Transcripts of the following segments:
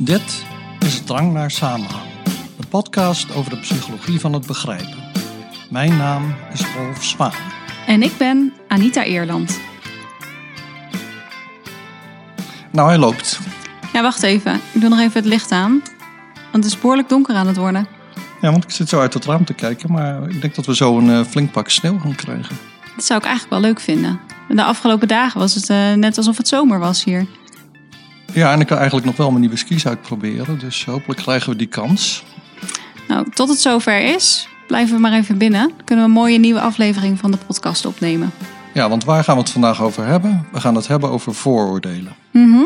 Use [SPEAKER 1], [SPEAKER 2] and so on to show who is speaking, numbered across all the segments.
[SPEAKER 1] Dit is Drang naar Samenhang, een podcast over de psychologie van het begrijpen. Mijn naam is Rolf Zwaan.
[SPEAKER 2] En ik ben Anita Eerland.
[SPEAKER 1] Nou, hij loopt.
[SPEAKER 2] Ja, wacht even. Ik doe nog even het licht aan. Want het is behoorlijk donker aan het worden.
[SPEAKER 1] Ja, want ik zit zo uit het raam te kijken, maar ik denk dat we zo een eh, flink pak sneeuw gaan krijgen.
[SPEAKER 2] Dat zou ik eigenlijk wel leuk vinden. De afgelopen dagen was het eh, net alsof het zomer was hier.
[SPEAKER 1] Ja, en ik kan eigenlijk nog wel mijn nieuwe skis uitproberen, dus hopelijk krijgen we die kans.
[SPEAKER 2] Nou, tot het zover is, blijven we maar even binnen. Dan kunnen we een mooie nieuwe aflevering van de podcast opnemen.
[SPEAKER 1] Ja, want waar gaan we het vandaag over hebben? We gaan het hebben over vooroordelen.
[SPEAKER 2] Mhm.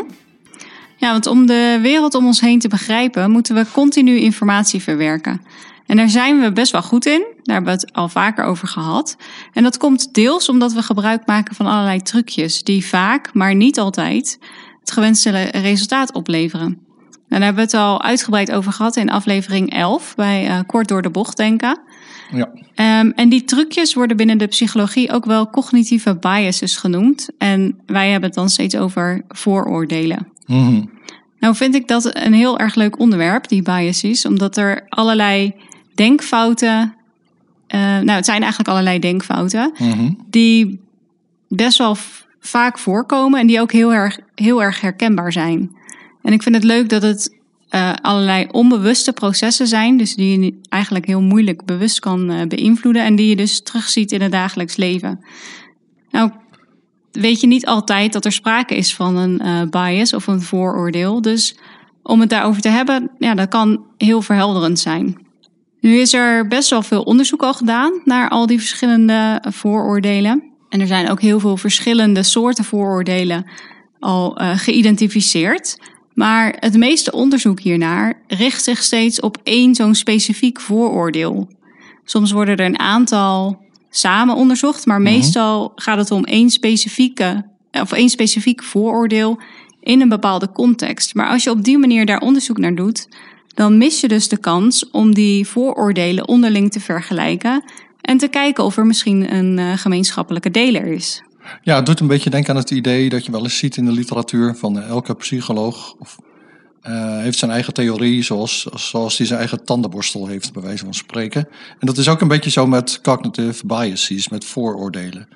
[SPEAKER 2] Ja, want om de wereld om ons heen te begrijpen, moeten we continu informatie verwerken. En daar zijn we best wel goed in. Daar hebben we het al vaker over gehad. En dat komt deels omdat we gebruik maken van allerlei trucjes die vaak, maar niet altijd, het gewenste resultaat opleveren. En daar hebben we het al uitgebreid over gehad in aflevering 11 bij uh, Kort door de bocht denken.
[SPEAKER 1] Ja.
[SPEAKER 2] Um, en die trucjes worden binnen de psychologie ook wel cognitieve biases genoemd. En wij hebben het dan steeds over vooroordelen.
[SPEAKER 1] Mhm.
[SPEAKER 2] Nou vind ik dat een heel erg leuk onderwerp, die biases, omdat er allerlei denkfouten, uh, nou het zijn eigenlijk allerlei denkfouten,
[SPEAKER 1] Mhm.
[SPEAKER 2] die best wel vaak voorkomen en die ook heel erg, heel erg herkenbaar zijn. En ik vind het leuk dat het uh, allerlei onbewuste processen zijn, dus die je eigenlijk heel moeilijk bewust kan uh, beïnvloeden en die je dus terugziet in het dagelijks leven. Nou, weet je niet altijd dat er sprake is van een uh, bias of een vooroordeel, dus om het daarover te hebben, ja, dat kan heel verhelderend zijn. Nu is er best wel veel onderzoek al gedaan naar al die verschillende vooroordelen. En er zijn ook heel veel verschillende soorten vooroordelen al uh, geïdentificeerd. Maar het meeste onderzoek hiernaar richt zich steeds op één zo'n specifiek vooroordeel. Soms worden er een aantal samen onderzocht, maar meestal gaat het om één specifieke of één specifiek vooroordeel in een bepaalde context. Maar als je op die manier daar onderzoek naar doet, dan mis je dus de kans om die vooroordelen onderling te vergelijken en te kijken of er misschien een uh, gemeenschappelijke deler is.
[SPEAKER 1] Ja, het doet een beetje denken aan het idee dat je wel eens ziet in de literatuur van uh, elke psycholoog of, uh, heeft zijn eigen theorie, zoals, zoals hij zijn eigen tandenborstel heeft, bij wijze van spreken. En dat is ook een beetje zo met cognitive biases, met vooroordelen.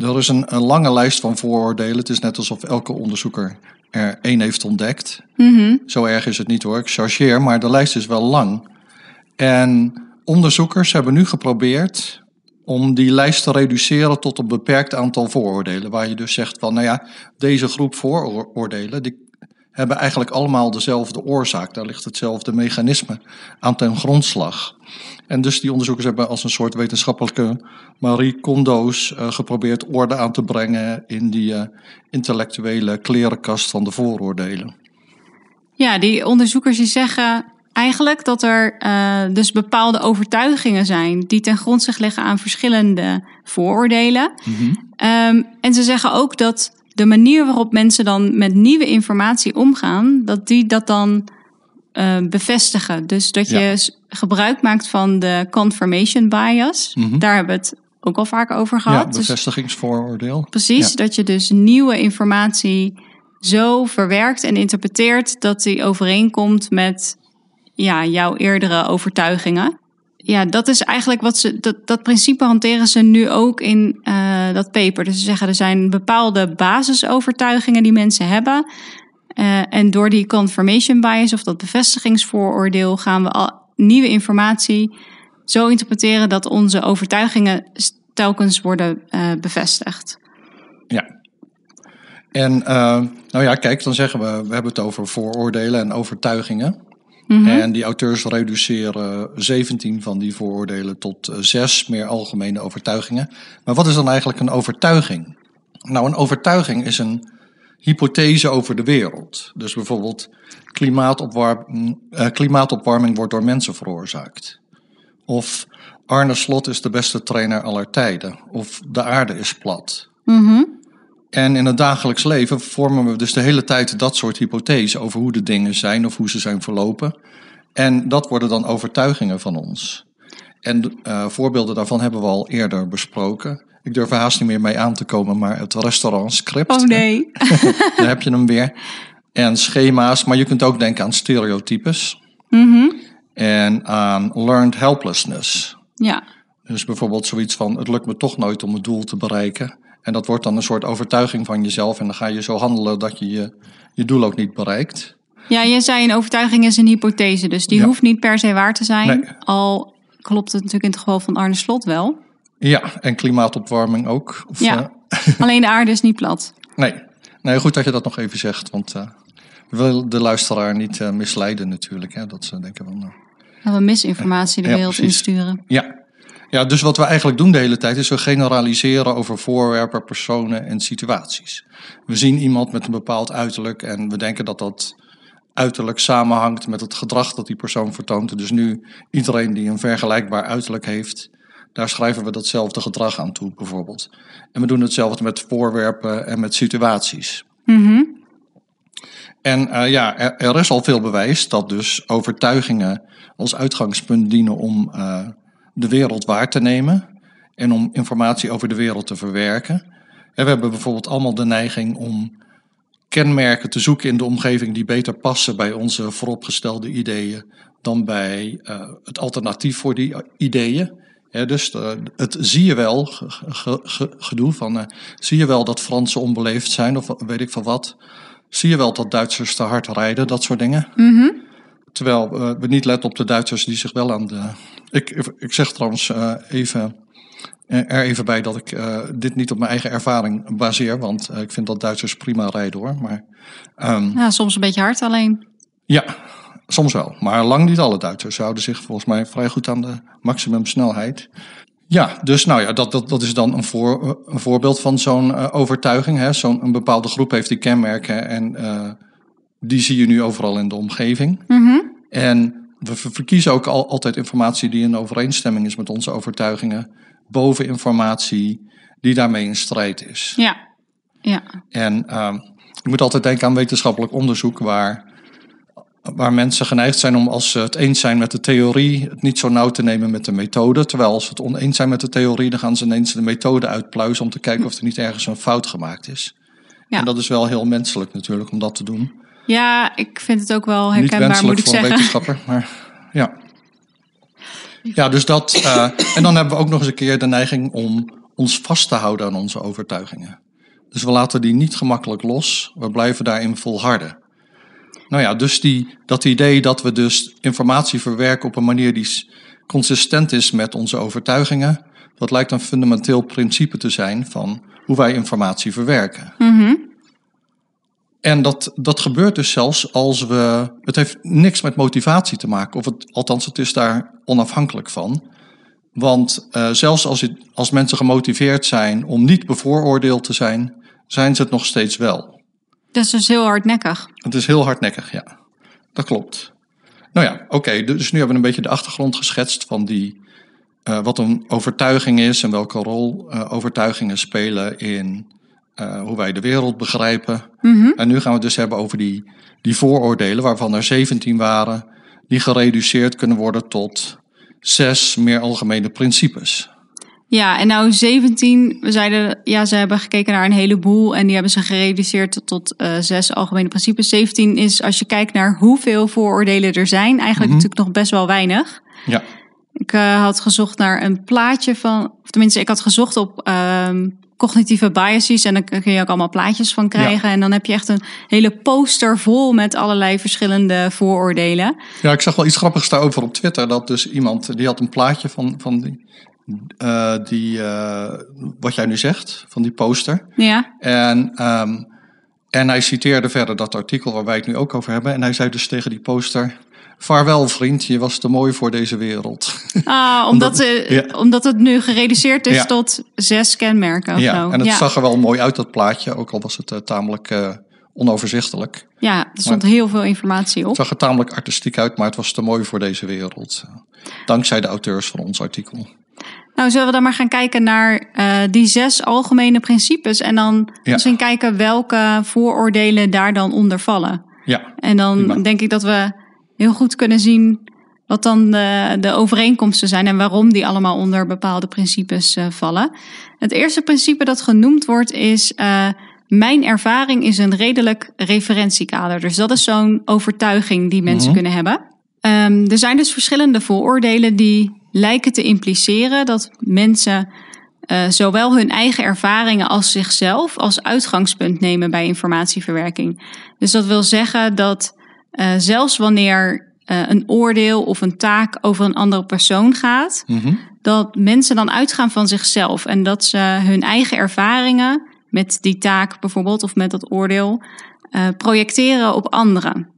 [SPEAKER 1] Er is een, een lange lijst van vooroordelen. Het is net alsof elke onderzoeker er één heeft ontdekt.
[SPEAKER 2] Mm-hmm.
[SPEAKER 1] Zo erg is het niet hoor, ik chargeer, maar de lijst is wel lang. En onderzoekers hebben nu geprobeerd om die lijst te reduceren tot een beperkt aantal vooroordelen. Waar je dus zegt van, nou ja, deze groep vooroordelen, die hebben eigenlijk allemaal dezelfde oorzaak. Daar ligt hetzelfde mechanisme aan ten grondslag. En dus die onderzoekers hebben als een soort wetenschappelijke Marie Kondo's uh, geprobeerd orde aan te brengen in die uh, intellectuele klerenkast van de vooroordelen.
[SPEAKER 2] Ja, die onderzoekers die zeggen eigenlijk dat er uh, dus bepaalde overtuigingen zijn die ten grondslag liggen aan verschillende vooroordelen.
[SPEAKER 1] Mm-hmm.
[SPEAKER 2] Um, en ze zeggen ook dat de manier waarop mensen dan met nieuwe informatie omgaan, dat die dat dan uh, bevestigen. Dus dat je
[SPEAKER 1] Ja.
[SPEAKER 2] gebruik maakt van de confirmation bias.
[SPEAKER 1] Mhm.
[SPEAKER 2] Daar hebben we het ook al vaak over
[SPEAKER 1] Ja,
[SPEAKER 2] gehad. Dus
[SPEAKER 1] bevestigingsvooroordeel.
[SPEAKER 2] precies,
[SPEAKER 1] Ja.
[SPEAKER 2] dat je dus nieuwe informatie zo verwerkt en interpreteert dat die overeenkomt met ja, jouw eerdere overtuigingen. Ja, dat is eigenlijk wat ze. Dat, dat principe hanteren ze nu ook in uh, dat paper. Dus ze zeggen er zijn bepaalde basisovertuigingen die mensen hebben. Uh, en door die confirmation bias of dat bevestigingsvooroordeel gaan we al nieuwe informatie zo interpreteren dat onze overtuigingen telkens worden uh, bevestigd.
[SPEAKER 1] Ja. En nou ja, kijk, dan zeggen we, we hebben het over vooroordelen en overtuigingen.
[SPEAKER 2] Mhm.
[SPEAKER 1] En die auteurs reduceren 17 van die vooroordelen tot uh, zes meer algemene overtuigingen. Maar wat is dan eigenlijk een overtuiging? Nou, een overtuiging is een hypothese over de wereld. Dus bijvoorbeeld klimaatopwarming, uh, klimaatopwarming wordt door mensen veroorzaakt. Of Arne Slot is de beste trainer aller tijden. Of de aarde is plat.
[SPEAKER 2] Mm-hmm.
[SPEAKER 1] En in het dagelijks leven vormen we dus de hele tijd dat soort hypothesen over hoe de dingen zijn of hoe ze zijn verlopen. En dat worden dan overtuigingen van ons. En uh, voorbeelden daarvan hebben we al eerder besproken. Ik durf er haast niet meer mee aan te komen, maar het restaurantscript.
[SPEAKER 2] Oh nee.
[SPEAKER 1] Daar heb je hem weer. en schema's, maar je kunt ook denken aan stereotypes
[SPEAKER 2] Mhm.
[SPEAKER 1] en aan learned helplessness.
[SPEAKER 2] Ja.
[SPEAKER 1] Dus bijvoorbeeld zoiets van: het lukt me toch nooit om het doel te bereiken. En dat wordt dan een soort overtuiging van jezelf. En dan ga je zo handelen dat je je, je doel ook niet bereikt.
[SPEAKER 2] ja, je zei een overtuiging is een hypothese, dus die
[SPEAKER 1] Ja.
[SPEAKER 2] hoeft niet per se waar te zijn.
[SPEAKER 1] Nee.
[SPEAKER 2] Al klopt het natuurlijk in het geval van Arne Slot wel.
[SPEAKER 1] Ja, en klimaatopwarming ook. Of,
[SPEAKER 2] Ja.
[SPEAKER 1] eh,
[SPEAKER 2] Alleen de aarde is niet plat.
[SPEAKER 1] nee. nee, goed dat je dat nog even zegt. Want eh, we willen de luisteraar niet eh, misleiden, natuurlijk. Hè, dat ze denken van. nou,
[SPEAKER 2] we misinformatie de
[SPEAKER 1] Ja,
[SPEAKER 2] wereld
[SPEAKER 1] precies.
[SPEAKER 2] insturen.
[SPEAKER 1] Ja. Ja, dus wat we eigenlijk doen de hele tijd is we generaliseren over voorwerpen, personen en situaties. We zien iemand met een bepaald uiterlijk en we denken dat dat uiterlijk samenhangt met het gedrag dat die persoon vertoont. Dus nu iedereen die een vergelijkbaar uiterlijk heeft, daar schrijven we datzelfde gedrag aan toe bijvoorbeeld. En we doen hetzelfde met voorwerpen en met situaties.
[SPEAKER 2] Mhm.
[SPEAKER 1] En eh, ja, er, er is al veel bewijs dat dus overtuigingen als uitgangspunt dienen om eh, de wereld waar te nemen en om informatie over de wereld te verwerken. En we hebben bijvoorbeeld allemaal de neiging om kenmerken te zoeken in de omgeving die beter passen bij onze vooropgestelde ideeën dan bij eh, het alternatief voor die ideeën. Dus de- het zie je wel, ge- ge- ge- gedoe van, eh, zie je wel dat Fransen onbeleefd zijn of weet ik van wat. Zie je wel dat Duitsers te hard rijden, dat soort dingen.
[SPEAKER 2] Mhm.
[SPEAKER 1] Terwijl eh, we niet letten op de Duitsers die zich wel aan de. Ik, ik zeg trouwens eh, even, eh, er even bij dat ik dit niet op mijn eigen ervaring baseer. Want ik vind dat Duitsers prima rijden hoor. Maar ehm,
[SPEAKER 2] Ja, soms een beetje hard alleen.
[SPEAKER 1] ja, soms wel. Maar lang niet alle Duitsers houden zich volgens mij vrij goed aan de maximumsnelheid. Ja, dus nou ja, dat, dat, dat is dan een, voor, een voorbeeld van zo'n overtuiging. Hè. Zo'n een bepaalde groep heeft die kenmerken en die zie je nu overal in de omgeving.
[SPEAKER 2] Mhm.
[SPEAKER 1] En we ver- verkiezen ook al, altijd informatie die in overeenstemming is met onze overtuigingen, boven informatie die daarmee in strijd is.
[SPEAKER 2] Ja. Ja.
[SPEAKER 1] En ehm je moet altijd denken aan wetenschappelijk onderzoek waar, waar mensen geneigd zijn om als ze het eens zijn met de theorie, het niet zo nauw te nemen met de methode. Terwijl als ze het oneens zijn met de theorie, dan gaan ze ineens de methode uitpluizen om te kijken of er niet ergens een fout gemaakt is.
[SPEAKER 2] Ja.
[SPEAKER 1] En dat is wel heel menselijk natuurlijk om dat te doen.
[SPEAKER 2] Ja, ik vind het ook wel herkenbaar, moet
[SPEAKER 1] wenselijk
[SPEAKER 2] ik
[SPEAKER 1] voor een wetenschapper, maar ja. Ja, dus dat. eh, en dan hebben we ook nog eens een keer de neiging om ons vast te houden aan onze overtuigingen. Dus we laten die niet gemakkelijk los, we blijven daarin volharden. Nou ja, dus die, dat idee dat we dus informatie verwerken op een manier die consistent is met onze overtuigingen, dat lijkt een fundamenteel principe te zijn van hoe wij informatie verwerken.
[SPEAKER 2] Mhm.
[SPEAKER 1] En dat, dat gebeurt dus zelfs als we. Het heeft niks met motivatie te maken, of het, althans, het is daar onafhankelijk van. Want eh, zelfs als, het, als mensen gemotiveerd zijn om niet bevooroordeeld te zijn, zijn ze het nog steeds wel.
[SPEAKER 2] Dat is dus heel hardnekkig.
[SPEAKER 1] Het is heel hardnekkig, ja. Dat klopt. Nou ja, oké, dus nu hebben we een beetje de achtergrond geschetst van die, eh, wat een overtuiging is en welke rol eh, overtuigingen spelen in eh, hoe wij de wereld begrijpen.
[SPEAKER 2] Mhm.
[SPEAKER 1] En nu gaan we het dus hebben over die, die vooroordelen, waarvan er 17 waren, die gereduceerd kunnen worden tot zes meer algemene principes.
[SPEAKER 2] Ja, en nou 17, we zeiden, ja, ze hebben gekeken naar een heleboel en die hebben ze gereduceerd tot, eh, zes algemene principes. 17 is, als je kijkt naar hoeveel vooroordelen er zijn, eigenlijk natuurlijk nog best wel weinig.
[SPEAKER 1] Ja,
[SPEAKER 2] Ik eh, had gezocht naar een plaatje van, of tenminste, ik had gezocht op ehm, cognitieve biases en dan kun je ook allemaal plaatjes van krijgen. En dan heb je echt een hele poster vol met allerlei verschillende vooroordelen.
[SPEAKER 1] ja ik zag wel iets grappigs daarover op Twitter. Dat dus iemand, die had een plaatje van, van die, eh, die eh, wat jij nu zegt, van die poster.
[SPEAKER 2] Ja,
[SPEAKER 1] En, ehm, en hij citeerde verder dat artikel waar wij het nu ook over hebben. En hij zei dus tegen die poster... Vaarwel vriend, je was te mooi voor deze wereld.
[SPEAKER 2] ah, omdat, eh,
[SPEAKER 1] ja.
[SPEAKER 2] omdat het nu gereduceerd is
[SPEAKER 1] Ja.
[SPEAKER 2] tot zes kenmerken
[SPEAKER 1] ja,
[SPEAKER 2] zo.
[SPEAKER 1] en het
[SPEAKER 2] ja.
[SPEAKER 1] zag er wel mooi uit, dat plaatje. Ook al was het eh, tamelijk eh, onoverzichtelijk.
[SPEAKER 2] ja, er stond heel veel informatie op.
[SPEAKER 1] Het zag er tamelijk artistiek uit, maar het was te mooi voor deze wereld. Dankzij de auteurs van ons artikel.
[SPEAKER 2] Nou, zullen we dan maar gaan kijken naar eh, die zes algemene principes en dan misschien kijken welke vooroordelen daar dan onder vallen.
[SPEAKER 1] Ja,
[SPEAKER 2] En dan
[SPEAKER 1] Prima.
[SPEAKER 2] denk ik dat we heel goed kunnen zien wat dan de, de overeenkomsten zijn en waarom die allemaal onder bepaalde principes eh, vallen. Het eerste principe dat genoemd wordt is: eh, mijn ervaring is een redelijk referentiekader. Dus dat is zo'n overtuiging die mensen
[SPEAKER 1] Mhm.
[SPEAKER 2] kunnen hebben. Ehm, er zijn dus verschillende vooroordelen die lijken te impliceren dat mensen eh, zowel hun eigen ervaringen als zichzelf als uitgangspunt nemen bij informatieverwerking. Dus dat wil zeggen dat eh, zelfs wanneer eh, een oordeel of een taak over een andere persoon gaat,
[SPEAKER 1] Mhm.
[SPEAKER 2] dat mensen dan uitgaan van zichzelf en dat ze hun eigen ervaringen met die taak bijvoorbeeld of met dat oordeel eh, projecteren op anderen.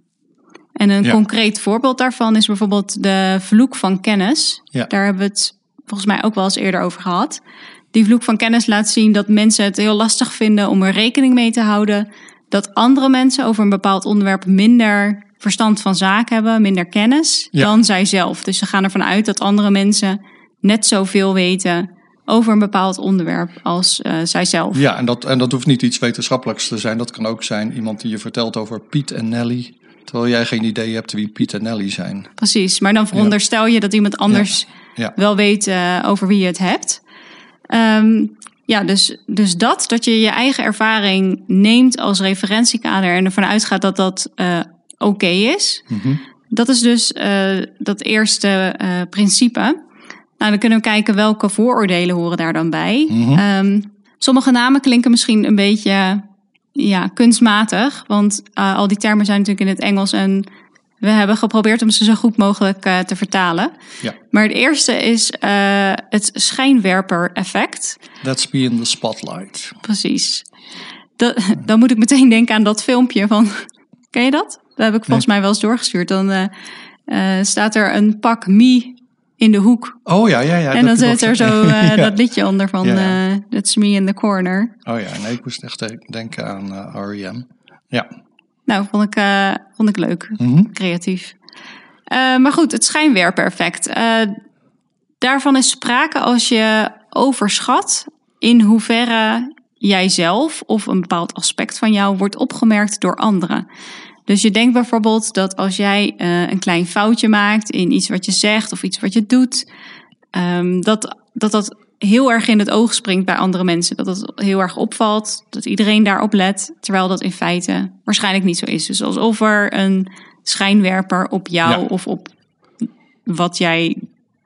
[SPEAKER 2] En een
[SPEAKER 1] Ja.
[SPEAKER 2] concreet voorbeeld daarvan is bijvoorbeeld de vloek van kennis.
[SPEAKER 1] Ja.
[SPEAKER 2] Daar hebben we het volgens mij ook wel eens eerder over gehad. Die vloek van kennis laat zien dat mensen het heel lastig vinden om er rekening mee te houden dat andere mensen over een bepaald onderwerp minder verstand van zaak hebben, minder kennis
[SPEAKER 1] Ja.
[SPEAKER 2] dan zijzelf. Dus ze gaan ervan uit dat andere mensen net zoveel weten over een bepaald onderwerp als eh, zijzelf.
[SPEAKER 1] Ja, en dat, en dat hoeft niet iets wetenschappelijks te zijn. Dat kan ook zijn iemand die je vertelt over Piet en Nelly. Terwijl jij geen idee hebt wie Piet en Nelly zijn.
[SPEAKER 2] Precies, maar dan veronderstel je dat iemand anders
[SPEAKER 1] Ja.
[SPEAKER 2] wel weet eh, over wie je het hebt. Ehm, ja, dus, dus dat, dat je je eigen ervaring neemt als referentiekader en ervan uitgaat dat dat eh, oké is.
[SPEAKER 1] Mhm.
[SPEAKER 2] Dat is dus eh, dat eerste eh, principe. Nou, dan kunnen we kijken welke vooroordelen horen daar dan bij.
[SPEAKER 1] Mhm.
[SPEAKER 2] Ehm, sommige namen klinken misschien een beetje ja, kunstmatig, want eh, al die termen zijn natuurlijk in het Engels en we hebben geprobeerd om ze zo goed mogelijk te vertalen.
[SPEAKER 1] Ja.
[SPEAKER 2] Maar het eerste is het schijnwerper-effect.
[SPEAKER 1] Let's be in the spotlight.
[SPEAKER 2] Precies. Dat, dan moet ik meteen denken aan dat filmpje van. Ken je dat? Dat heb ik volgens mij wel eens doorgestuurd. Dan eh, eh, staat er een pak Mie in de hoek.
[SPEAKER 1] Oh ja, ja, ja.
[SPEAKER 2] en dan zit er zo eh,
[SPEAKER 1] Ja.
[SPEAKER 2] dat liedje onder van
[SPEAKER 1] Ja, ja.
[SPEAKER 2] That's Me in the Corner.
[SPEAKER 1] Oh ja, nee, ik moest echt denken aan R.E.M. Ja.
[SPEAKER 2] Nou, vond ik, vond ik leuk.
[SPEAKER 1] Mhm.
[SPEAKER 2] creatief. Maar goed, het schijnwerper-effect. Daarvan is sprake als je overschat in hoeverre jijzelf of een bepaald aspect van jou wordt opgemerkt door anderen. Dus je denkt bijvoorbeeld dat als jij eh, een klein foutje maakt in iets wat je zegt of iets wat je doet, ehm, dat, dat dat heel erg in het oog springt bij andere mensen. Dat het heel erg opvalt, dat iedereen daarop let, terwijl dat in feite waarschijnlijk niet zo is. Dus alsof er een schijnwerper op jou
[SPEAKER 1] Ja.
[SPEAKER 2] of op wat jij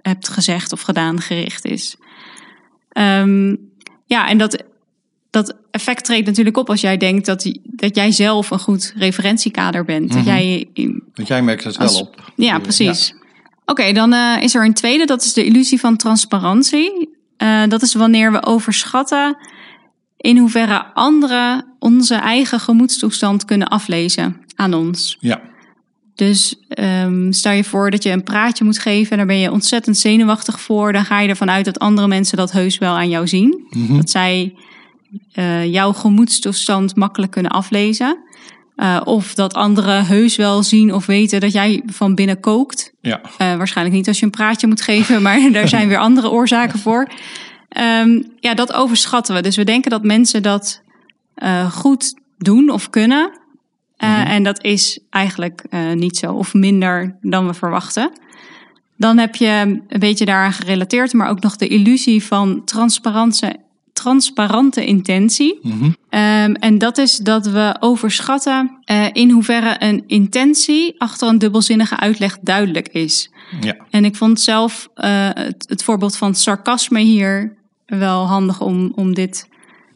[SPEAKER 2] hebt gezegd of gedaan gericht is. Ehm, ja, en dat, dat effect treedt natuurlijk op als jij denkt dat, dat jij zelf een goed referentiekader bent. Dat
[SPEAKER 1] Mhm.
[SPEAKER 2] jij
[SPEAKER 1] Want jij merkt het
[SPEAKER 2] Als-
[SPEAKER 1] wel op.
[SPEAKER 2] ja, precies. Oké, dan eh, is er een tweede, dat is de illusie van transparantie. Eh, dat is wanneer we overschatten in hoeverre anderen onze eigen gemoedstoestand kunnen aflezen aan ons.
[SPEAKER 1] Ja.
[SPEAKER 2] Dus ehm, stel je voor dat je een praatje moet geven en daar ben je ontzettend zenuwachtig voor. Dan ga je ervan uit dat andere mensen dat heus wel aan jou zien.
[SPEAKER 1] Mhm.
[SPEAKER 2] Dat zij eh, jouw gemoedstoestand makkelijk kunnen aflezen. Eh, of dat anderen heus wel zien of weten dat jij van binnen kookt.
[SPEAKER 1] Ja.
[SPEAKER 2] Eh, waarschijnlijk niet als je een praatje moet geven, maar daar zijn weer andere oorzaken voor. Ehm, ja, dat overschatten we. Dus we denken dat mensen dat goed doen of kunnen.
[SPEAKER 1] Mhm.
[SPEAKER 2] En dat is eigenlijk niet zo, of minder dan we verwachten. Dan heb je een beetje daaraan gerelateerd, maar ook nog de illusie van transparante, transparante intentie.
[SPEAKER 1] Mhm.
[SPEAKER 2] Ehm, en dat is dat we overschatten eh, in hoeverre een intentie achter een dubbelzinnige uitleg duidelijk is.
[SPEAKER 1] Ja.
[SPEAKER 2] En ik vond zelf eh, het, het voorbeeld van sarcasme hier wel handig om, om dit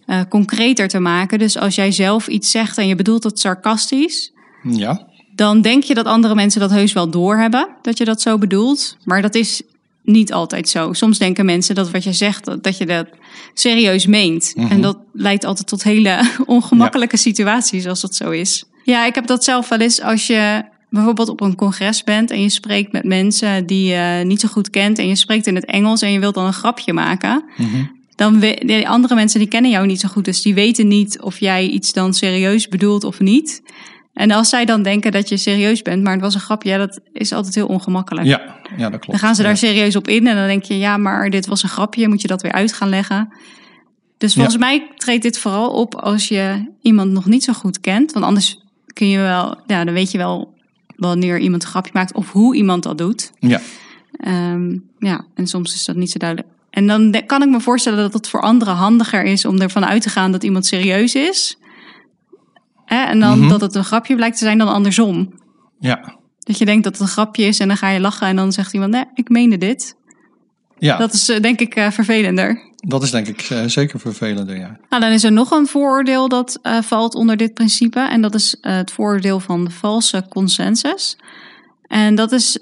[SPEAKER 2] eh, concreter te maken. Dus als jij zelf iets zegt en je bedoelt het sarcastisch,
[SPEAKER 1] Ja.
[SPEAKER 2] dan denk je dat andere mensen dat heus wel doorhebben, dat je dat zo bedoelt. Maar dat is niet altijd zo. Soms denken mensen dat wat je zegt, dat, dat je dat serieus meent.
[SPEAKER 1] Mhm.
[SPEAKER 2] En dat leidt altijd tot hele ongemakkelijke situaties als dat zo is. Ja, ik heb dat zelf wel eens als je bijvoorbeeld op een congres bent en je spreekt met mensen die je niet zo goed kent en je spreekt in het Engels en je wilt dan een grapje maken.
[SPEAKER 1] Mhm.
[SPEAKER 2] Dan de andere mensen die kennen jou niet zo goed, dus die weten niet of jij iets dan serieus bedoelt of niet. En als zij dan denken dat je serieus bent, maar het was een grapje, ja, dat is altijd heel ongemakkelijk.
[SPEAKER 1] Ja. ja, dat klopt.
[SPEAKER 2] Dan gaan ze daar
[SPEAKER 1] Ja.
[SPEAKER 2] serieus op in en dan denk je, ja, maar dit was een grapje, moet je dat weer uit gaan leggen. Dus volgens mij treedt dit vooral op als je iemand nog niet zo goed kent. Want anders kun je wel, ja, dan weet je wel wanneer iemand een grapje maakt of hoe iemand dat doet.
[SPEAKER 1] Ja.
[SPEAKER 2] Ehm, ja, en soms is dat niet zo duidelijk. En dan kan ik me voorstellen dat het voor anderen handiger is om ervan uit te gaan dat iemand serieus is. Hè, en dan
[SPEAKER 1] Mhm.
[SPEAKER 2] dat het een grapje blijkt te zijn dan andersom.
[SPEAKER 1] Ja,
[SPEAKER 2] Dat je denkt dat het een grapje is en dan ga je lachen en dan zegt iemand, nee, ik meende dit.
[SPEAKER 1] ja
[SPEAKER 2] Dat is eh, denk ik eh, vervelender.
[SPEAKER 1] dat is denk ik eh, zeker vervelender, ja.
[SPEAKER 2] Nou, dan is er nog een vooroordeel dat valt onder dit principe. En dat is het vooroordeel van de valse consensus. En dat is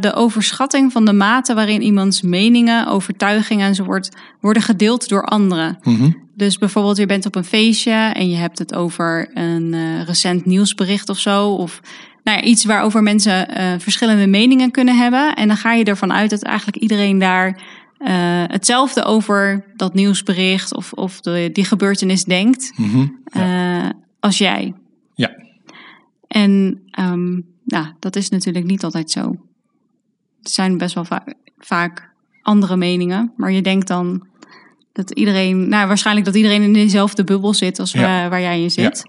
[SPEAKER 2] de overschatting van de mate waarin iemands meningen, overtuigingen enzovoort worden gedeeld door anderen.
[SPEAKER 1] Mhm.
[SPEAKER 2] Dus bijvoorbeeld, je bent op een feestje en je hebt het over een eh, recent nieuwsbericht of zo. Of nou ja, iets waarover mensen eh, verschillende meningen kunnen hebben. En dan ga je ervan uit dat eigenlijk iedereen daar eh, hetzelfde over dat nieuwsbericht of, of de, die gebeurtenis denkt
[SPEAKER 1] Mhm.
[SPEAKER 2] als jij.
[SPEAKER 1] Ja.
[SPEAKER 2] En ehm, nou, dat is natuurlijk niet altijd zo. Er zijn best wel va- vaak andere meningen, maar je denkt dan dat iedereen, nou waarschijnlijk dat iedereen in dezelfde bubbel zit als
[SPEAKER 1] Ja.
[SPEAKER 2] waar, jij in zit.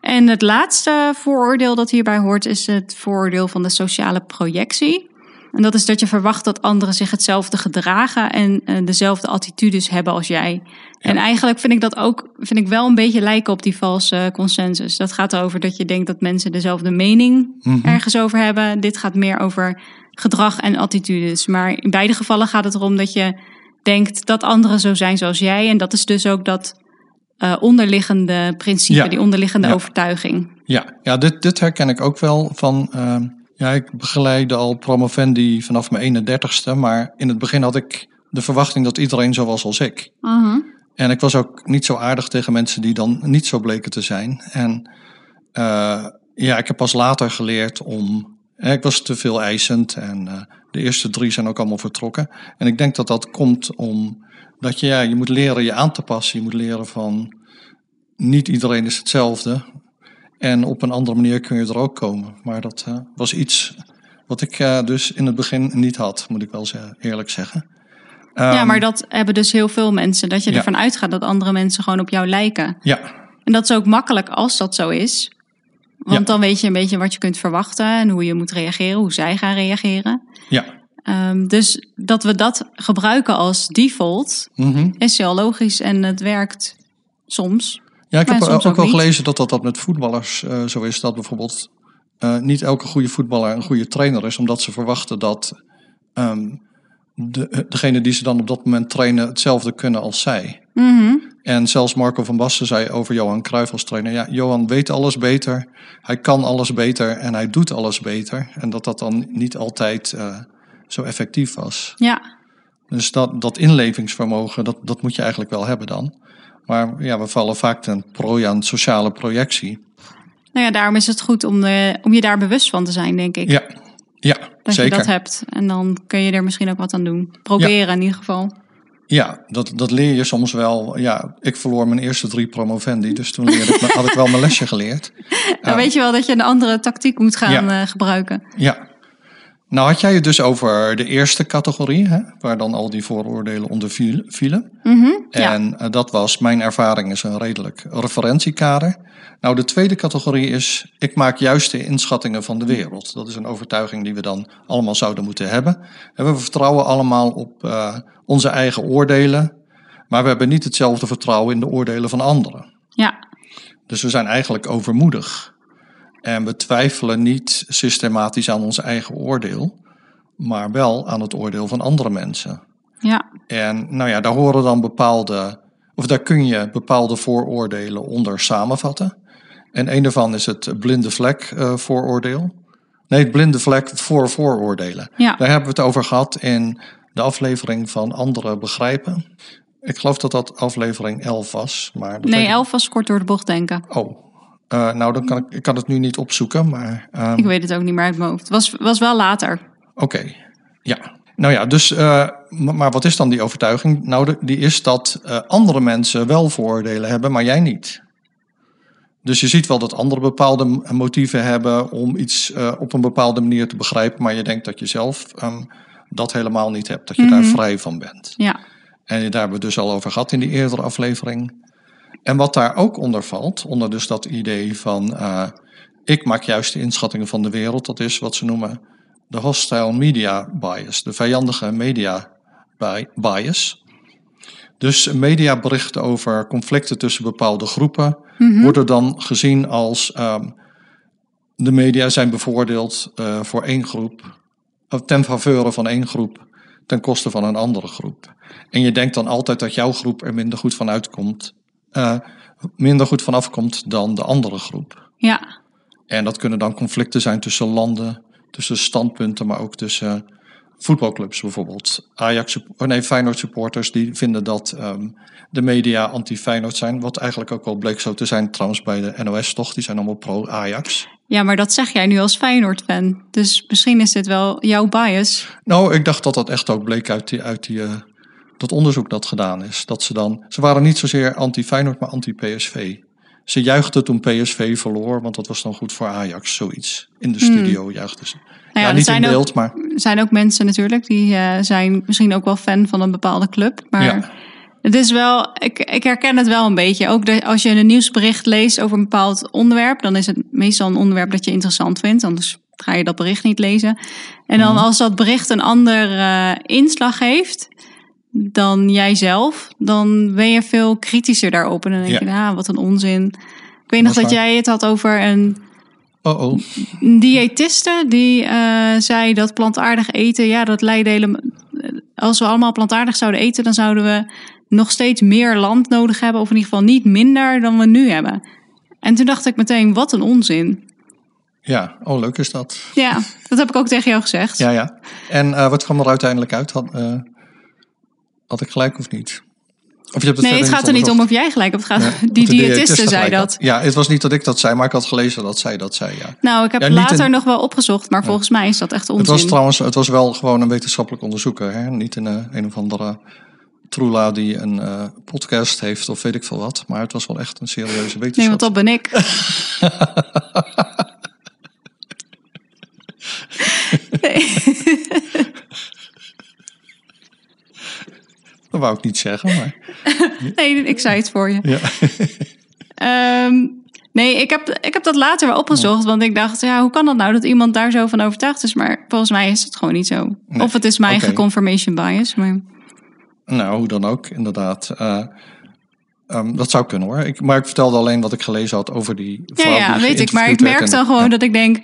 [SPEAKER 2] En het laatste vooroordeel dat hierbij hoort is het vooroordeel van de sociale projectie. En dat is dat je verwacht dat anderen zich hetzelfde gedragen en eh, dezelfde attitudes hebben als jij. En eigenlijk vind ik dat ook vind ik wel een beetje lijken op die valse consensus. Dat gaat erover dat je denkt dat mensen dezelfde mening
[SPEAKER 1] Mhm.
[SPEAKER 2] ergens over hebben. Dit gaat meer over gedrag en attitudes. Maar in beide gevallen gaat het erom dat je denkt dat anderen zo zijn zoals jij. En dat is dus ook dat eh, onderliggende principe,
[SPEAKER 1] Ja.
[SPEAKER 2] die onderliggende
[SPEAKER 1] Ja.
[SPEAKER 2] overtuiging.
[SPEAKER 1] Ja, ja dit, dit herken ik ook wel van. ehm, ja, ik begeleide al promovendi vanaf mijn 31ste, maar in het begin had ik de verwachting dat iedereen zo was als ik. En ik was ook niet zo aardig tegen mensen die dan niet zo bleken te zijn. En eh, ja, ik heb pas later geleerd om. hè, ik was te veel eisend en eh, de eerste drie zijn ook allemaal vertrokken. En ik denk dat dat komt om dat je, ja, je moet leren je aan te passen. Je moet leren van niet iedereen is hetzelfde. En op een andere manier kun je er ook komen. Maar dat eh, was iets wat ik eh, dus in het begin niet had, moet ik wel eerlijk zeggen.
[SPEAKER 2] ja,
[SPEAKER 1] Ehm,
[SPEAKER 2] maar dat hebben dus heel veel mensen. Dat je
[SPEAKER 1] ja.
[SPEAKER 2] ervan uitgaat dat andere mensen gewoon op jou lijken.
[SPEAKER 1] Ja,
[SPEAKER 2] En dat is ook makkelijk als dat zo is. Want
[SPEAKER 1] Ja.
[SPEAKER 2] dan weet je een beetje wat je kunt verwachten en hoe je moet reageren, hoe zij gaan reageren.
[SPEAKER 1] ja.
[SPEAKER 2] Ehm, dus dat we dat gebruiken als default
[SPEAKER 1] mhm.
[SPEAKER 2] is heel logisch en het werkt soms.
[SPEAKER 1] Ja, ik heb ook,
[SPEAKER 2] ook
[SPEAKER 1] wel gelezen dat dat, dat met voetballers eh, zo is. Dat bijvoorbeeld eh, niet elke goede voetballer een goede trainer is. Omdat ze verwachten dat ehm, de, eh, degene die ze dan op dat moment trainen hetzelfde kunnen als zij.
[SPEAKER 2] Mhm.
[SPEAKER 1] En zelfs Marco van Basten zei over Johan Cruijff als trainer. Ja, Johan weet alles beter. Hij kan alles beter en hij doet alles beter. En dat dat dan niet altijd eh, zo effectief was.
[SPEAKER 2] Ja,
[SPEAKER 1] Dus dat, dat inlevingsvermogen, dat, dat moet je eigenlijk wel hebben dan. Maar ja, we vallen vaak ten prooi aan sociale projectie.
[SPEAKER 2] nou ja, daarom is het goed om, de, om je daar bewust van te zijn, denk ik.
[SPEAKER 1] Ja, ja
[SPEAKER 2] dat
[SPEAKER 1] zeker.
[SPEAKER 2] je dat hebt. En dan kun je er misschien ook wat aan doen. Proberen in ieder geval.
[SPEAKER 1] Ja, dat, dat leer je soms wel. Ja, ik verloor mijn eerste drie promovendi, dus toen leerde ik, had ik wel mijn lesje geleerd.
[SPEAKER 2] Dan weet je wel dat je een andere tactiek moet gaan
[SPEAKER 1] Ja.
[SPEAKER 2] eh, gebruiken.
[SPEAKER 1] Ja. Nou had jij het dus over de eerste categorie, hè, waar dan al die vooroordelen onder viel- vielen.
[SPEAKER 2] Mhm, ja.
[SPEAKER 1] En eh, dat was, mijn ervaring is een redelijk referentiekader. Nou, de tweede categorie is, ik maak juiste inschattingen van de wereld. Dat is een overtuiging die we dan allemaal zouden moeten hebben. En we vertrouwen allemaal op eh, onze eigen oordelen, maar we hebben niet hetzelfde vertrouwen in de oordelen van anderen.
[SPEAKER 2] ja,
[SPEAKER 1] Dus we zijn eigenlijk overmoedig. En we twijfelen niet systematisch aan ons eigen oordeel, maar wel aan het oordeel van andere mensen.
[SPEAKER 2] ja,
[SPEAKER 1] En nou ja, daar horen dan bepaalde, of daar kun je bepaalde vooroordelen onder samenvatten. En een daarvan is het blinde vlek eh, vooroordeel. Nee, het blinde vlek voor vooroordelen.
[SPEAKER 2] ja.
[SPEAKER 1] Daar hebben we het over gehad in de aflevering van Anderen Begrijpen. Ik geloof dat dat aflevering 11 was. Maar
[SPEAKER 2] Nee,
[SPEAKER 1] ik-
[SPEAKER 2] elf was kort door de bocht denken.
[SPEAKER 1] Oh, eh, nou dan kan ik, ik kan het nu niet opzoeken, maar ehm,
[SPEAKER 2] Ik weet het ook niet meer uit mijn hoofd. Het was, was wel later.
[SPEAKER 1] Oké, ja. Nou ja, dus, eh, maar wat is dan die overtuiging? Nou, de- die is dat eh, andere mensen wel vooroordelen hebben, maar jij niet. Dus je ziet wel dat anderen bepaalde motieven hebben om iets op een bepaalde manier te begrijpen, maar je denkt dat je zelf ehm, dat helemaal niet hebt, dat je daar
[SPEAKER 2] Mhm.
[SPEAKER 1] vrij van bent.
[SPEAKER 2] Ja,
[SPEAKER 1] En daar hebben we dus al over gehad in die eerdere aflevering. En wat daar ook onder valt, onder dus dat idee van eh, ik maak juist de inschattingen van de wereld, dat is wat ze noemen de hostile media bias, de vijandige media bi- bias. Dus mediaberichten over conflicten tussen bepaalde groepen
[SPEAKER 2] Mhm.
[SPEAKER 1] worden dan gezien als ehm, de media zijn bevoordeeld eh, voor één groep, ten faveur van één groep, ten koste van een andere groep. En je denkt dan altijd dat jouw groep er minder goed van uitkomt, eh, minder goed van afkomt dan de andere groep.
[SPEAKER 2] Ja,
[SPEAKER 1] En dat kunnen dan conflicten zijn tussen landen, tussen standpunten, maar ook tussen voetbalclubs bijvoorbeeld. Ajax, oh nee, Feyenoord supporters die vinden dat ehm, de media anti-Feyenoord zijn. Wat eigenlijk ook wel bleek zo te zijn trouwens bij de NOS toch. Die zijn allemaal pro-Ajax.
[SPEAKER 2] ja, maar dat zeg jij nu als Feyenoord-fan. Dus misschien is dit wel jouw bias.
[SPEAKER 1] Nou, ik dacht dat dat echt ook bleek uit, die, uit die, eh, dat onderzoek dat gedaan is. Dat ze dan, ze waren niet zozeer anti-Feyenoord, maar anti-PSV. Ze juichten toen PSV verloor, want dat was dan goed voor Ajax, zoiets. In de studio juichten ze.
[SPEAKER 2] Nou ja,
[SPEAKER 1] ja, niet
[SPEAKER 2] zijn
[SPEAKER 1] in
[SPEAKER 2] ook-
[SPEAKER 1] beeld, maar
[SPEAKER 2] Er zijn ook mensen natuurlijk die eh, zijn misschien ook wel fan van een bepaalde club. Maar
[SPEAKER 1] Ja.
[SPEAKER 2] het is wel, ik, ik herken het wel een beetje. Ook de, als je een nieuwsbericht leest over een bepaald onderwerp, dan is het meestal een onderwerp dat je interessant vindt. Anders ga je dat bericht niet lezen. En dan
[SPEAKER 1] Mhm.
[SPEAKER 2] als dat bericht een ander eh, inslag heeft dan jijzelf, dan ben je veel kritischer daarop. En dan denk
[SPEAKER 1] Ja.
[SPEAKER 2] je, ah, wat een onzin. Ik weet nog
[SPEAKER 1] Dat
[SPEAKER 2] jij het had over een
[SPEAKER 1] oh oh.
[SPEAKER 2] een diëtiste die eh, zei dat plantaardig eten, ja, dat leidde helemaal. Als we allemaal plantaardig zouden eten, dan zouden we nog steeds meer land nodig hebben, of in ieder geval niet minder dan we nu hebben. En toen dacht ik meteen, wat een onzin.
[SPEAKER 1] Ja, oh leuk is dat.
[SPEAKER 2] Ja, dat heb ik ook tegen jou gezegd.
[SPEAKER 1] Ja, ja. En eh, wat kwam er uiteindelijk uit? Had, eh, had ik gelijk of niet? Of je hebt
[SPEAKER 2] nee, het gaat er niet om of jij gelijk hebt. Het gaat, die diëtiste zei dat.
[SPEAKER 1] had. Ja, het was niet dat ik dat zei, maar ik had gelezen dat zij dat zei, ja.
[SPEAKER 2] Nou, ik heb
[SPEAKER 1] Ja,
[SPEAKER 2] later
[SPEAKER 1] in-
[SPEAKER 2] nog wel opgezocht, maar volgens mij is dat echt onzin.
[SPEAKER 1] Het was trouwens, het was wel gewoon een wetenschappelijk onderzoeker, hè? Niet een, eh, een of andere troela die een eh, podcast heeft of weet ik veel wat. Maar het was wel echt een serieuze wetenschap.
[SPEAKER 2] Nee, want dat ben ik. Nee.
[SPEAKER 1] Dat wou ik niet zeggen, maar
[SPEAKER 2] nee, ik zei het voor je.
[SPEAKER 1] ja.
[SPEAKER 2] Ehm, nee, ik heb, ik heb dat later wel opgezocht. Want ik dacht, ja, hoe kan dat nou dat iemand daar zo van overtuigd is? Maar volgens mij is het gewoon niet zo.
[SPEAKER 1] Nee,
[SPEAKER 2] Of het is mijn eigen confirmation bias. Maar
[SPEAKER 1] Nou, hoe dan ook, inderdaad. Eh, ehm, dat zou kunnen hoor. Ik, maar ik vertelde alleen wat ik gelezen had over die
[SPEAKER 2] ja, ja
[SPEAKER 1] die
[SPEAKER 2] weet ik. Maar ik merk dan gewoon
[SPEAKER 1] ja.
[SPEAKER 2] dat ik denk...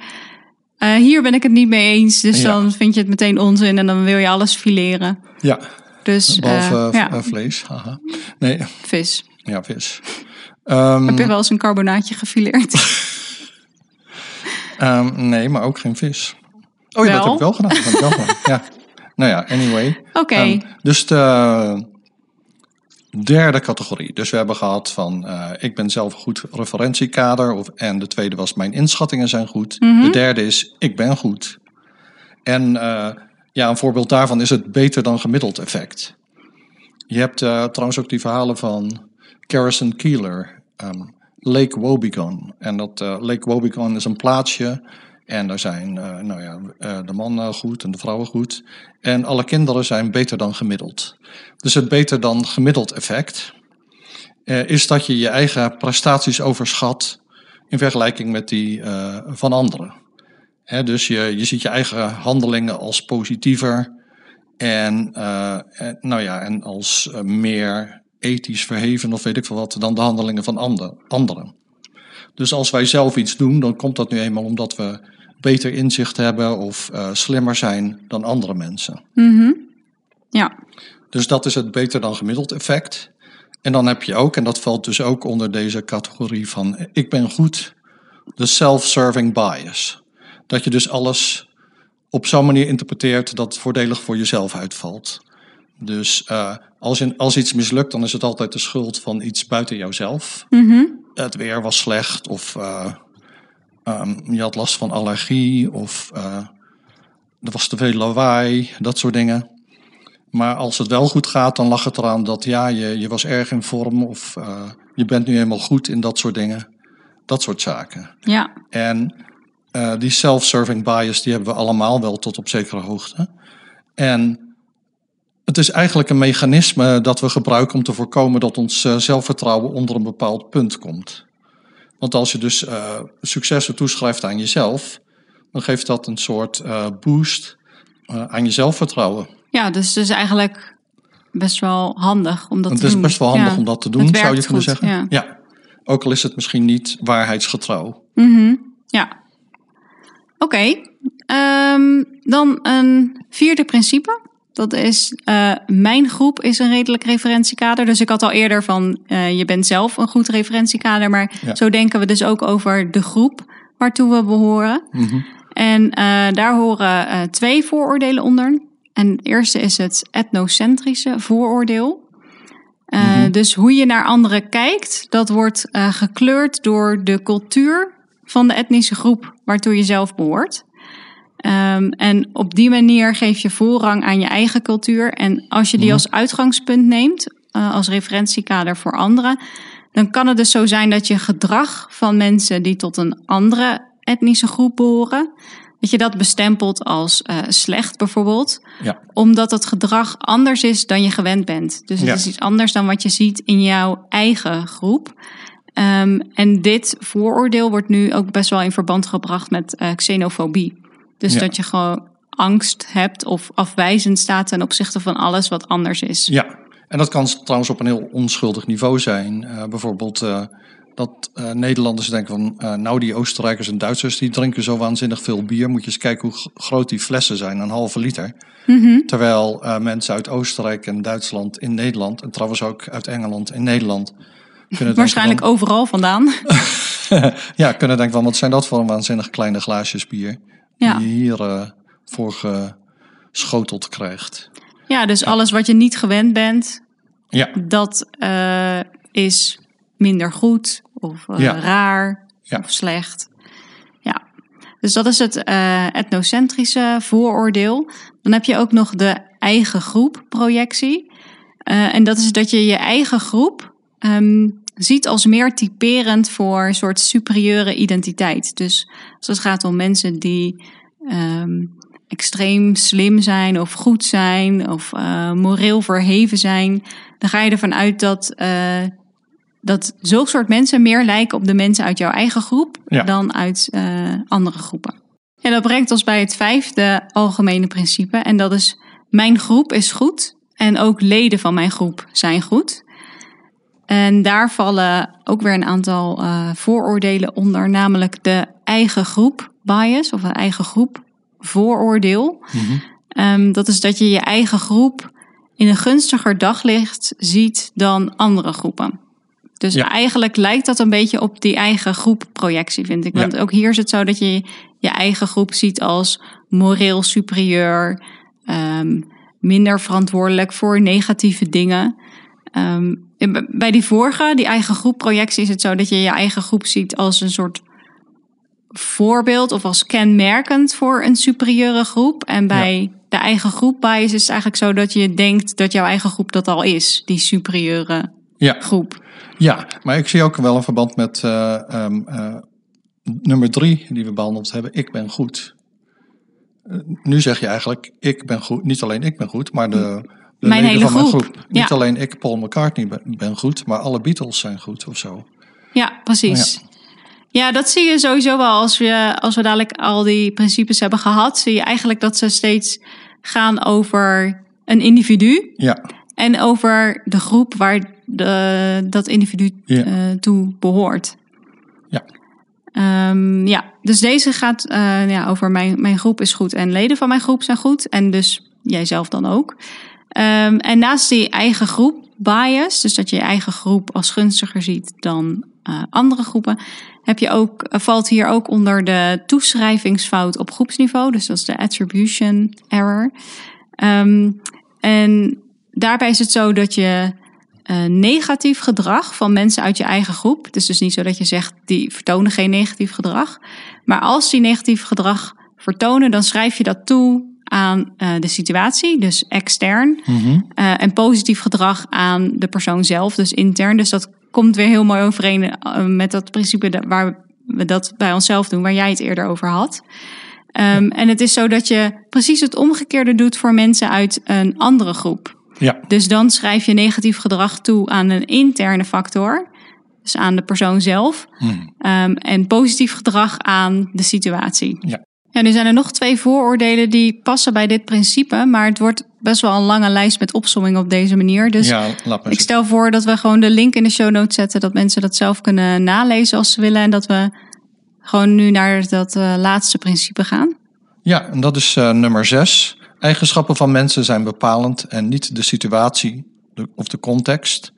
[SPEAKER 2] eh, hier ben ik het niet mee eens. Dus
[SPEAKER 1] Ja.
[SPEAKER 2] dan vind je het meteen onzin. En dan wil je alles fileren.
[SPEAKER 1] Ja,
[SPEAKER 2] Dus
[SPEAKER 1] behalve
[SPEAKER 2] eh,
[SPEAKER 1] eh,
[SPEAKER 2] ja,
[SPEAKER 1] vlees. Haha. Nee,
[SPEAKER 2] vis.
[SPEAKER 1] ja, vis. Ehm,
[SPEAKER 2] Heb je wel eens een carbonaatje gefileerd?
[SPEAKER 1] ehm, nee, maar ook geen vis. Oh ja, dat
[SPEAKER 2] Wel?
[SPEAKER 1] heb ik wel gedaan. Dat heb ik wel gedaan. Ja. Nou ja, anyway.
[SPEAKER 2] Oké.
[SPEAKER 1] Ehm, dus de derde categorie. Dus we hebben gehad van eh, ik ben zelf een goed referentiekader. Of, en de tweede was mijn inschattingen zijn goed.
[SPEAKER 2] Mhm.
[SPEAKER 1] De derde is ik ben goed. En ja, een voorbeeld daarvan is het beter dan gemiddeld effect. Je hebt eh, trouwens ook die verhalen van Garrison Keeler, ehm, Lake Wobegon. En dat eh, Lake Wobegon is een plaatsje. En daar zijn eh, nou ja, de mannen goed en de vrouwen goed. En alle kinderen zijn beter dan gemiddeld. Dus het beter dan gemiddeld effect is dat je je eigen prestaties overschat in vergelijking met die van anderen. Dus je, je ziet je eigen handelingen als positiever en, eh, en, nou ja, en als eh, meer ethisch verheven of weet ik veel wat dan de handelingen van ander, anderen. Dus als wij zelf iets doen, dan komt dat nu eenmaal omdat we beter inzicht hebben of eh, slimmer zijn dan andere mensen.
[SPEAKER 2] Mhm. Ja.
[SPEAKER 1] Dus dat is het beter dan gemiddeld effect. En dan heb je ook, en dat valt dus ook onder deze categorie van ik ben goed, de self-serving bias. Dat je dus alles op zo'n manier interpreteert dat het voordelig voor jezelf uitvalt. Dus eh, als, je, als iets mislukt, dan is het altijd de schuld van iets buiten jouzelf.
[SPEAKER 2] Mhm.
[SPEAKER 1] Het weer was slecht of eh, ehm, je had last van allergie of eh, er was te veel lawaai, dat soort dingen. Maar als het wel goed gaat, dan lag het eraan dat ja, je, je was erg in vorm of je bent nu helemaal goed in dat soort dingen. Dat soort zaken.
[SPEAKER 2] Ja.
[SPEAKER 1] En eh, die self-serving bias, die hebben we allemaal wel tot op zekere hoogte. En het is eigenlijk een mechanisme dat we gebruiken om te voorkomen dat ons eh, zelfvertrouwen onder een bepaald punt komt. Want als je dus eh, successen toeschrijft aan jezelf, dan geeft dat een soort boost aan je zelfvertrouwen.
[SPEAKER 2] Ja, dus, dus eigenlijk best wel handig om dat
[SPEAKER 1] Het
[SPEAKER 2] te
[SPEAKER 1] is
[SPEAKER 2] doen.
[SPEAKER 1] best wel handig
[SPEAKER 2] Ja.
[SPEAKER 1] om dat te
[SPEAKER 2] Het
[SPEAKER 1] doen, zou je kunnen
[SPEAKER 2] goed,
[SPEAKER 1] zeggen.
[SPEAKER 2] ja.
[SPEAKER 1] Ook al is het misschien niet waarheidsgetrouw.
[SPEAKER 2] Mhm, Ja. Oké. Ehm, dan een vierde principe. Dat is, eh, mijn groep is een redelijk referentiekader. Dus ik had al eerder van, eh, je bent zelf een goed referentiekader. Maar
[SPEAKER 1] Ja.
[SPEAKER 2] zo denken we dus ook over de groep waartoe we behoren.
[SPEAKER 1] Mhm.
[SPEAKER 2] En eh, daar horen twee vooroordelen onder. En het eerste is het etnocentrische vooroordeel.
[SPEAKER 1] Mhm.
[SPEAKER 2] Dus hoe je naar anderen kijkt, dat wordt gekleurd door de cultuur van de etnische groep waartoe je zelf behoort. Ehm, en op die manier geef je voorrang aan je eigen cultuur. En als je die
[SPEAKER 1] Mhm.
[SPEAKER 2] als uitgangspunt neemt, eh, als referentiekader voor anderen, dan kan het dus zo zijn dat je gedrag van mensen die tot een andere etnische groep behoren, dat je dat bestempelt als eh, slecht bijvoorbeeld
[SPEAKER 1] Ja.
[SPEAKER 2] omdat het gedrag anders is dan je gewend bent. Dus het
[SPEAKER 1] Ja.
[SPEAKER 2] is iets anders dan wat je ziet in jouw eigen groep. Ehm, en dit vooroordeel wordt nu ook best wel in verband gebracht met eh, xenofobie. Dus
[SPEAKER 1] Ja.
[SPEAKER 2] dat je gewoon angst hebt of afwijzend staat ten opzichte van alles wat anders is.
[SPEAKER 1] Ja, en dat kan trouwens op een heel onschuldig niveau zijn. Eh, bijvoorbeeld eh, dat Nederlanders denken van, nou die Oostenrijkers en Duitsers die drinken zo waanzinnig veel bier. Moet je eens kijken hoe groot die flessen zijn, een halve liter.
[SPEAKER 2] Mhm.
[SPEAKER 1] Terwijl mensen uit Oostenrijk en Duitsland in Nederland, en trouwens ook uit Engeland in Nederland,
[SPEAKER 2] Waarschijnlijk overal vandaan.
[SPEAKER 1] van, ja, kunnen denken van, wat zijn dat voor een waanzinnig kleine glaasjes bier
[SPEAKER 2] Ja.
[SPEAKER 1] die je hier eh voor geschoteld krijgt.
[SPEAKER 2] ja, dus alles wat je niet gewend bent,
[SPEAKER 1] Ja,
[SPEAKER 2] dat eh, is minder goed of eh,
[SPEAKER 1] Ja.
[SPEAKER 2] raar of slecht. Ja, dus dat is het eh, etnocentrische vooroordeel. Dan heb je ook nog de eigen groep projectie. En dat is dat je je eigen groep ehm, ziet als meer typerend voor een soort superieure identiteit. Dus als het gaat om mensen die ehm, extreem slim zijn of goed zijn of eh, moreel verheven zijn, dan ga je ervan uit dat, eh dat zulke soort mensen meer lijken op de mensen uit jouw eigen groep
[SPEAKER 1] Ja.
[SPEAKER 2] dan uit eh, andere groepen. En dat brengt ons bij het vijfde algemene principe en dat is mijn groep is goed en ook leden van mijn groep zijn goed. En daar vallen ook weer een aantal eh, vooroordelen onder, namelijk de eigen groep bias of een eigen groep vooroordeel.
[SPEAKER 1] Mhm.
[SPEAKER 2] Ehm, dat is dat je je eigen groep in een gunstiger daglicht ziet dan andere groepen. Dus
[SPEAKER 1] Ja.
[SPEAKER 2] eigenlijk lijkt dat een beetje op die eigen groep projectie, vind ik.
[SPEAKER 1] Ja.
[SPEAKER 2] Want ook hier is het zo dat je je eigen groep ziet als moreel superieur, ehm, minder verantwoordelijk voor negatieve dingen. Ehm, bij die vorige, die eigen groep projectie, is het zo dat je je eigen groep ziet als een soort voorbeeld of als kenmerkend voor een superieure groep. En bij de eigen groep bias is het eigenlijk zo dat je denkt dat jouw eigen groep dat al is, die superieure
[SPEAKER 1] ja.
[SPEAKER 2] groep.
[SPEAKER 1] Ja, maar ik zie ook wel een verband met eh, ehm, eh, nummer drie die we behandeld hebben. Ik ben goed. Eh, nu zeg je eigenlijk, ik ben goed. Niet alleen ik ben goed, maar de, de
[SPEAKER 2] Mijn hele
[SPEAKER 1] van mijn
[SPEAKER 2] groep.
[SPEAKER 1] Niet alleen ik, Paul McCartney, ben, ben goed, maar alle Beatles zijn goed of zo.
[SPEAKER 2] Ja, precies. Ja. dat zie je sowieso wel als we, als we dadelijk al die principes hebben gehad. Zie je eigenlijk dat ze steeds gaan over een individu
[SPEAKER 1] Ja,
[SPEAKER 2] en over de groep waar de, dat individu
[SPEAKER 1] Ja.
[SPEAKER 2] eh, toe behoort.
[SPEAKER 1] Ja.
[SPEAKER 2] Ehm, ja, dus deze gaat eh, ja, over mijn, mijn groep is goed en leden van mijn groep zijn goed. En dus jijzelf dan ook. Ehm, en naast die eigen groep bias, dus dat je je eigen groep als gunstiger ziet dan eh, andere groepen, heb je ook, eh, valt hier ook onder de toeschrijvingsfout op groepsniveau. Dus dat is de attribution error. Ehm, en daarbij is het zo dat je eh, negatief gedrag van mensen uit je eigen groep. Is dus niet zo dat je zegt die vertonen geen negatief gedrag. Maar als die negatief gedrag vertonen, dan schrijf je dat toe aan eh, de situatie, dus extern.
[SPEAKER 1] Mhm.
[SPEAKER 2] Eh, en positief gedrag aan de persoon zelf, dus intern. Dus dat komt weer heel mooi overeen eh, met dat principe waar we dat bij onszelf doen, waar jij het eerder over had. Ehm, En het is zo dat je precies het omgekeerde doet voor mensen uit een andere groep.
[SPEAKER 1] ja,
[SPEAKER 2] Dus dan schrijf je negatief gedrag toe aan een interne factor, dus aan de persoon zelf.
[SPEAKER 1] Mhm.
[SPEAKER 2] Ehm, en positief gedrag aan de situatie.
[SPEAKER 1] Ja.
[SPEAKER 2] Ja, nu zijn er nog twee vooroordelen die passen bij dit principe, maar het wordt best wel een lange lijst met opsommingen op deze manier. Dus
[SPEAKER 1] ja,
[SPEAKER 2] ik stel voor dat we gewoon de link in de show notes zetten, dat mensen dat zelf kunnen nalezen als ze willen en dat we gewoon nu naar dat uh, laatste principe gaan.
[SPEAKER 1] Ja, en dat is uh, nummer zes. Eigenschappen van mensen zijn bepalend en niet de situatie of de context.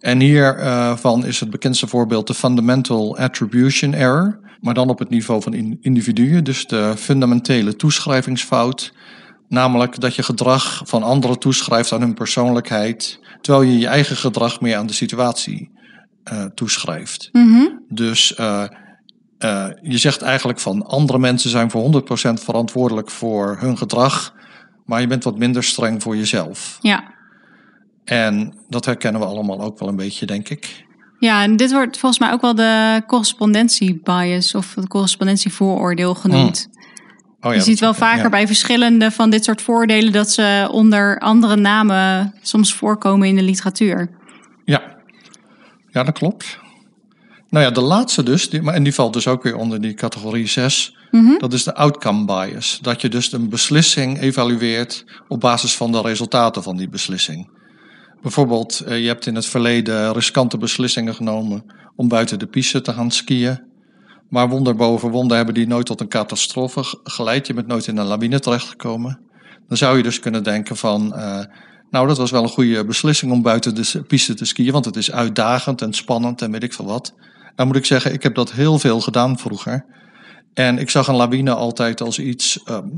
[SPEAKER 1] En hiervan uh, is het bekendste voorbeeld de fundamental attribution error, maar dan op het niveau van individuen, dus de fundamentele toeschrijvingsfout, namelijk dat je gedrag van anderen toeschrijft aan hun persoonlijkheid, terwijl je je eigen gedrag meer aan de situatie uh, toeschrijft.
[SPEAKER 2] Mm -hmm.
[SPEAKER 1] Dus uh, uh, je zegt eigenlijk van andere mensen zijn voor 100% verantwoordelijk voor hun gedrag, maar je bent wat minder streng voor jezelf.
[SPEAKER 2] Ja.
[SPEAKER 1] En dat herkennen we allemaal ook wel een beetje, denk ik.
[SPEAKER 2] Ja, en dit wordt volgens mij ook wel de correspondentiebias of het correspondentievooroordeel genoemd.
[SPEAKER 1] Mm. Oh ja,
[SPEAKER 2] je ziet wel vaker
[SPEAKER 1] ja.
[SPEAKER 2] bij verschillende van dit soort voordelen dat ze onder andere namen soms voorkomen in de literatuur.
[SPEAKER 1] Ja. ja, dat klopt. Nou ja, de laatste dus, die, maar, en die valt dus ook weer onder die categorie 6.
[SPEAKER 2] Mhm.
[SPEAKER 1] Dat is de outcome bias. Dat je dus een beslissing evalueert op basis van de resultaten van die beslissing. Bijvoorbeeld, eh, je hebt in het verleden riskante beslissingen genomen om buiten de piste te gaan skiën. Maar wonder boven wonder hebben die nooit tot een catastrofe ge- geleid. Je bent nooit in een lawine terechtgekomen. Dan zou je dus kunnen denken van, eh, nou dat was wel een goede beslissing om buiten de piste te skiën. Want het is uitdagend en spannend en weet ik veel wat. Dan moet ik zeggen, ik heb dat heel veel gedaan vroeger. En ik zag een lawine altijd als iets. ehm,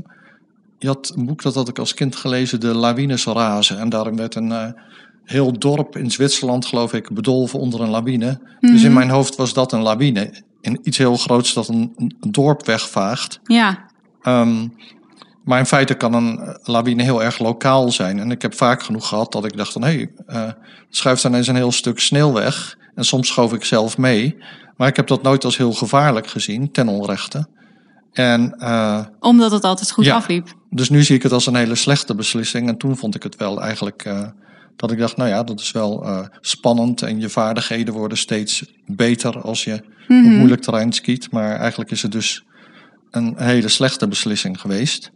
[SPEAKER 1] je had een boek dat had ik als kind gelezen, De Lawines Razen. En daarin werd een eh, heel dorp in Zwitserland, geloof ik, bedolven onder een lawine. Dus in mijn hoofd was dat een lawine. In iets heel groots dat een, een dorp wegvaagt.
[SPEAKER 2] Ja,
[SPEAKER 1] Ehm, maar in feite kan een eh, lawine heel erg lokaal zijn. En ik heb vaak genoeg gehad dat ik dacht van... hé, hey, eh, schuift ineens een heel stuk sneeuw weg. En soms schoof ik zelf mee. Maar ik heb dat nooit als heel gevaarlijk gezien, ten onrechte. En eh,
[SPEAKER 2] omdat het altijd goed
[SPEAKER 1] Ja.
[SPEAKER 2] afliep.
[SPEAKER 1] dus nu zie ik het als een hele slechte beslissing. En toen vond ik het wel eigenlijk dat ik dacht, nou ja, dat is wel eh, spannend. En je vaardigheden worden steeds beter als je op moeilijk terrein skiet. Maar eigenlijk is het dus een hele slechte beslissing geweest.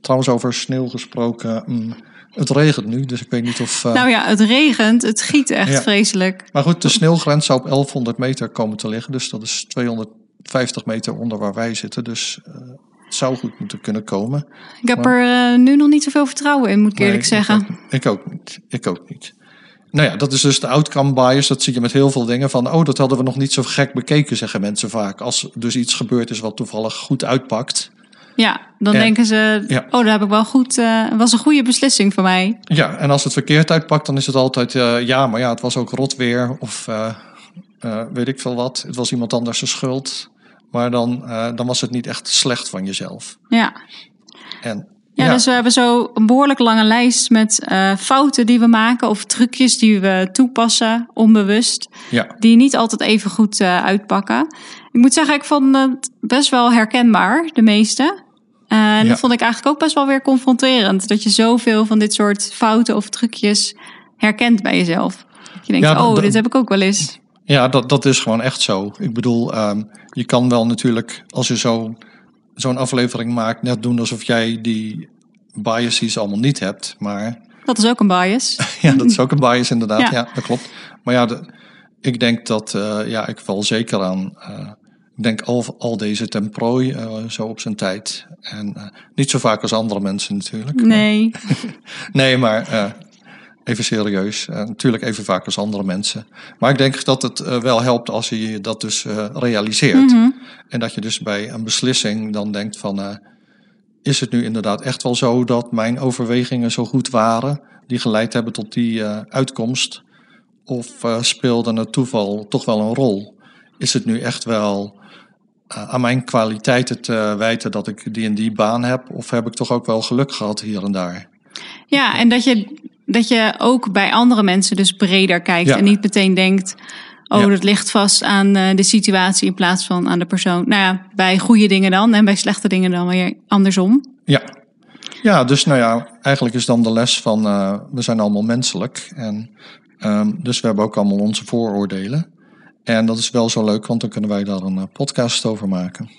[SPEAKER 1] Trouwens, over sneeuw gesproken. mm, het regent nu, dus ik weet niet of. eh,
[SPEAKER 2] Nou ja, het regent, het giet echt
[SPEAKER 1] Ja.
[SPEAKER 2] vreselijk.
[SPEAKER 1] Maar goed, de sneeuwgrens zou op 1100 meter komen te liggen. Dus dat is 250 meter onder waar wij zitten. Dus eh, zou goed moeten kunnen komen.
[SPEAKER 2] Ik heb er eh, nu nog niet zoveel vertrouwen in, moet ik eerlijk zeggen.
[SPEAKER 1] Ik ook, ik ook niet. Ik ook niet. Nou ja, dat is dus de outcome bias. Dat zie je met heel veel dingen van... oh, dat hadden we nog niet zo gek bekeken, zeggen mensen vaak. Als dus iets gebeurd is wat toevallig goed uitpakt.
[SPEAKER 2] Ja, dan denken ze,
[SPEAKER 1] Ja.
[SPEAKER 2] oh, daar heb ik wel goed, eh was een goede beslissing voor mij.
[SPEAKER 1] Ja, en als het verkeerd uitpakt, dan is het altijd... eh, ja, maar ja, het was ook rot weer. Of weet ik veel wat. Het was iemand anders zijn schuld. Maar dan, eh, dan was het niet echt slecht van jezelf.
[SPEAKER 2] Ja.
[SPEAKER 1] En,
[SPEAKER 2] Ja, dus we hebben zo een behoorlijk lange lijst met eh, fouten die we maken of trucjes die we toepassen, onbewust,
[SPEAKER 1] ja,
[SPEAKER 2] die niet altijd even goed eh, uitpakken. Ik moet zeggen, ik vond het best wel herkenbaar, de meeste. En
[SPEAKER 1] Ja.
[SPEAKER 2] dat vond ik eigenlijk ook best wel weer confronterend. Dat je zoveel van dit soort fouten of trucjes herkent bij jezelf. Dat je denkt, oh, dit heb ik ook wel eens.
[SPEAKER 1] Ja, dat, dat is gewoon echt zo. Ik bedoel, ehm, je kan wel natuurlijk, als je zo, zo'n aflevering maakt, net doen alsof jij die biases allemaal niet hebt. Maar
[SPEAKER 2] Dat is ook een bias.
[SPEAKER 1] ja, dat is ook een bias inderdaad.
[SPEAKER 2] Ja.
[SPEAKER 1] Ja, dat klopt. Maar ja, de- ik denk dat, eh, ja, ik val zeker aan. eh, ik denk al, al deze ten prooi eh, zo op zijn tijd. En niet zo vaak als andere mensen natuurlijk.
[SPEAKER 2] Nee.
[SPEAKER 1] Nee, maar even serieus. Eh, natuurlijk even vaak als andere mensen. Maar ik denk dat het eh, wel helpt als je dat dus eh, realiseert.
[SPEAKER 2] Mhm.
[SPEAKER 1] En dat je dus bij een beslissing dan denkt van... eh, is het nu inderdaad echt wel zo dat mijn overwegingen zo goed waren... die geleid hebben tot die uitkomst? Of speelde het toeval toch wel een rol? Is het nu echt wel aan mijn kwaliteiten te wijten dat ik die en die baan heb? Of heb ik toch ook wel geluk gehad hier en daar?
[SPEAKER 2] Ja, en dat je, dat je ook bij andere mensen dus breder kijkt.
[SPEAKER 1] Ja.
[SPEAKER 2] En niet meteen denkt, oh,
[SPEAKER 1] Ja.
[SPEAKER 2] dat ligt vast aan eh, de situatie in plaats van aan de persoon. Nou ja, bij goede dingen dan en bij slechte dingen dan weer andersom.
[SPEAKER 1] Ja. ja, dus nou ja, eigenlijk is dan de les van eh, we zijn allemaal menselijk. En ehm, dus we hebben ook allemaal onze vooroordelen. En dat is wel zo leuk, want dan kunnen wij daar een eh, podcast over maken.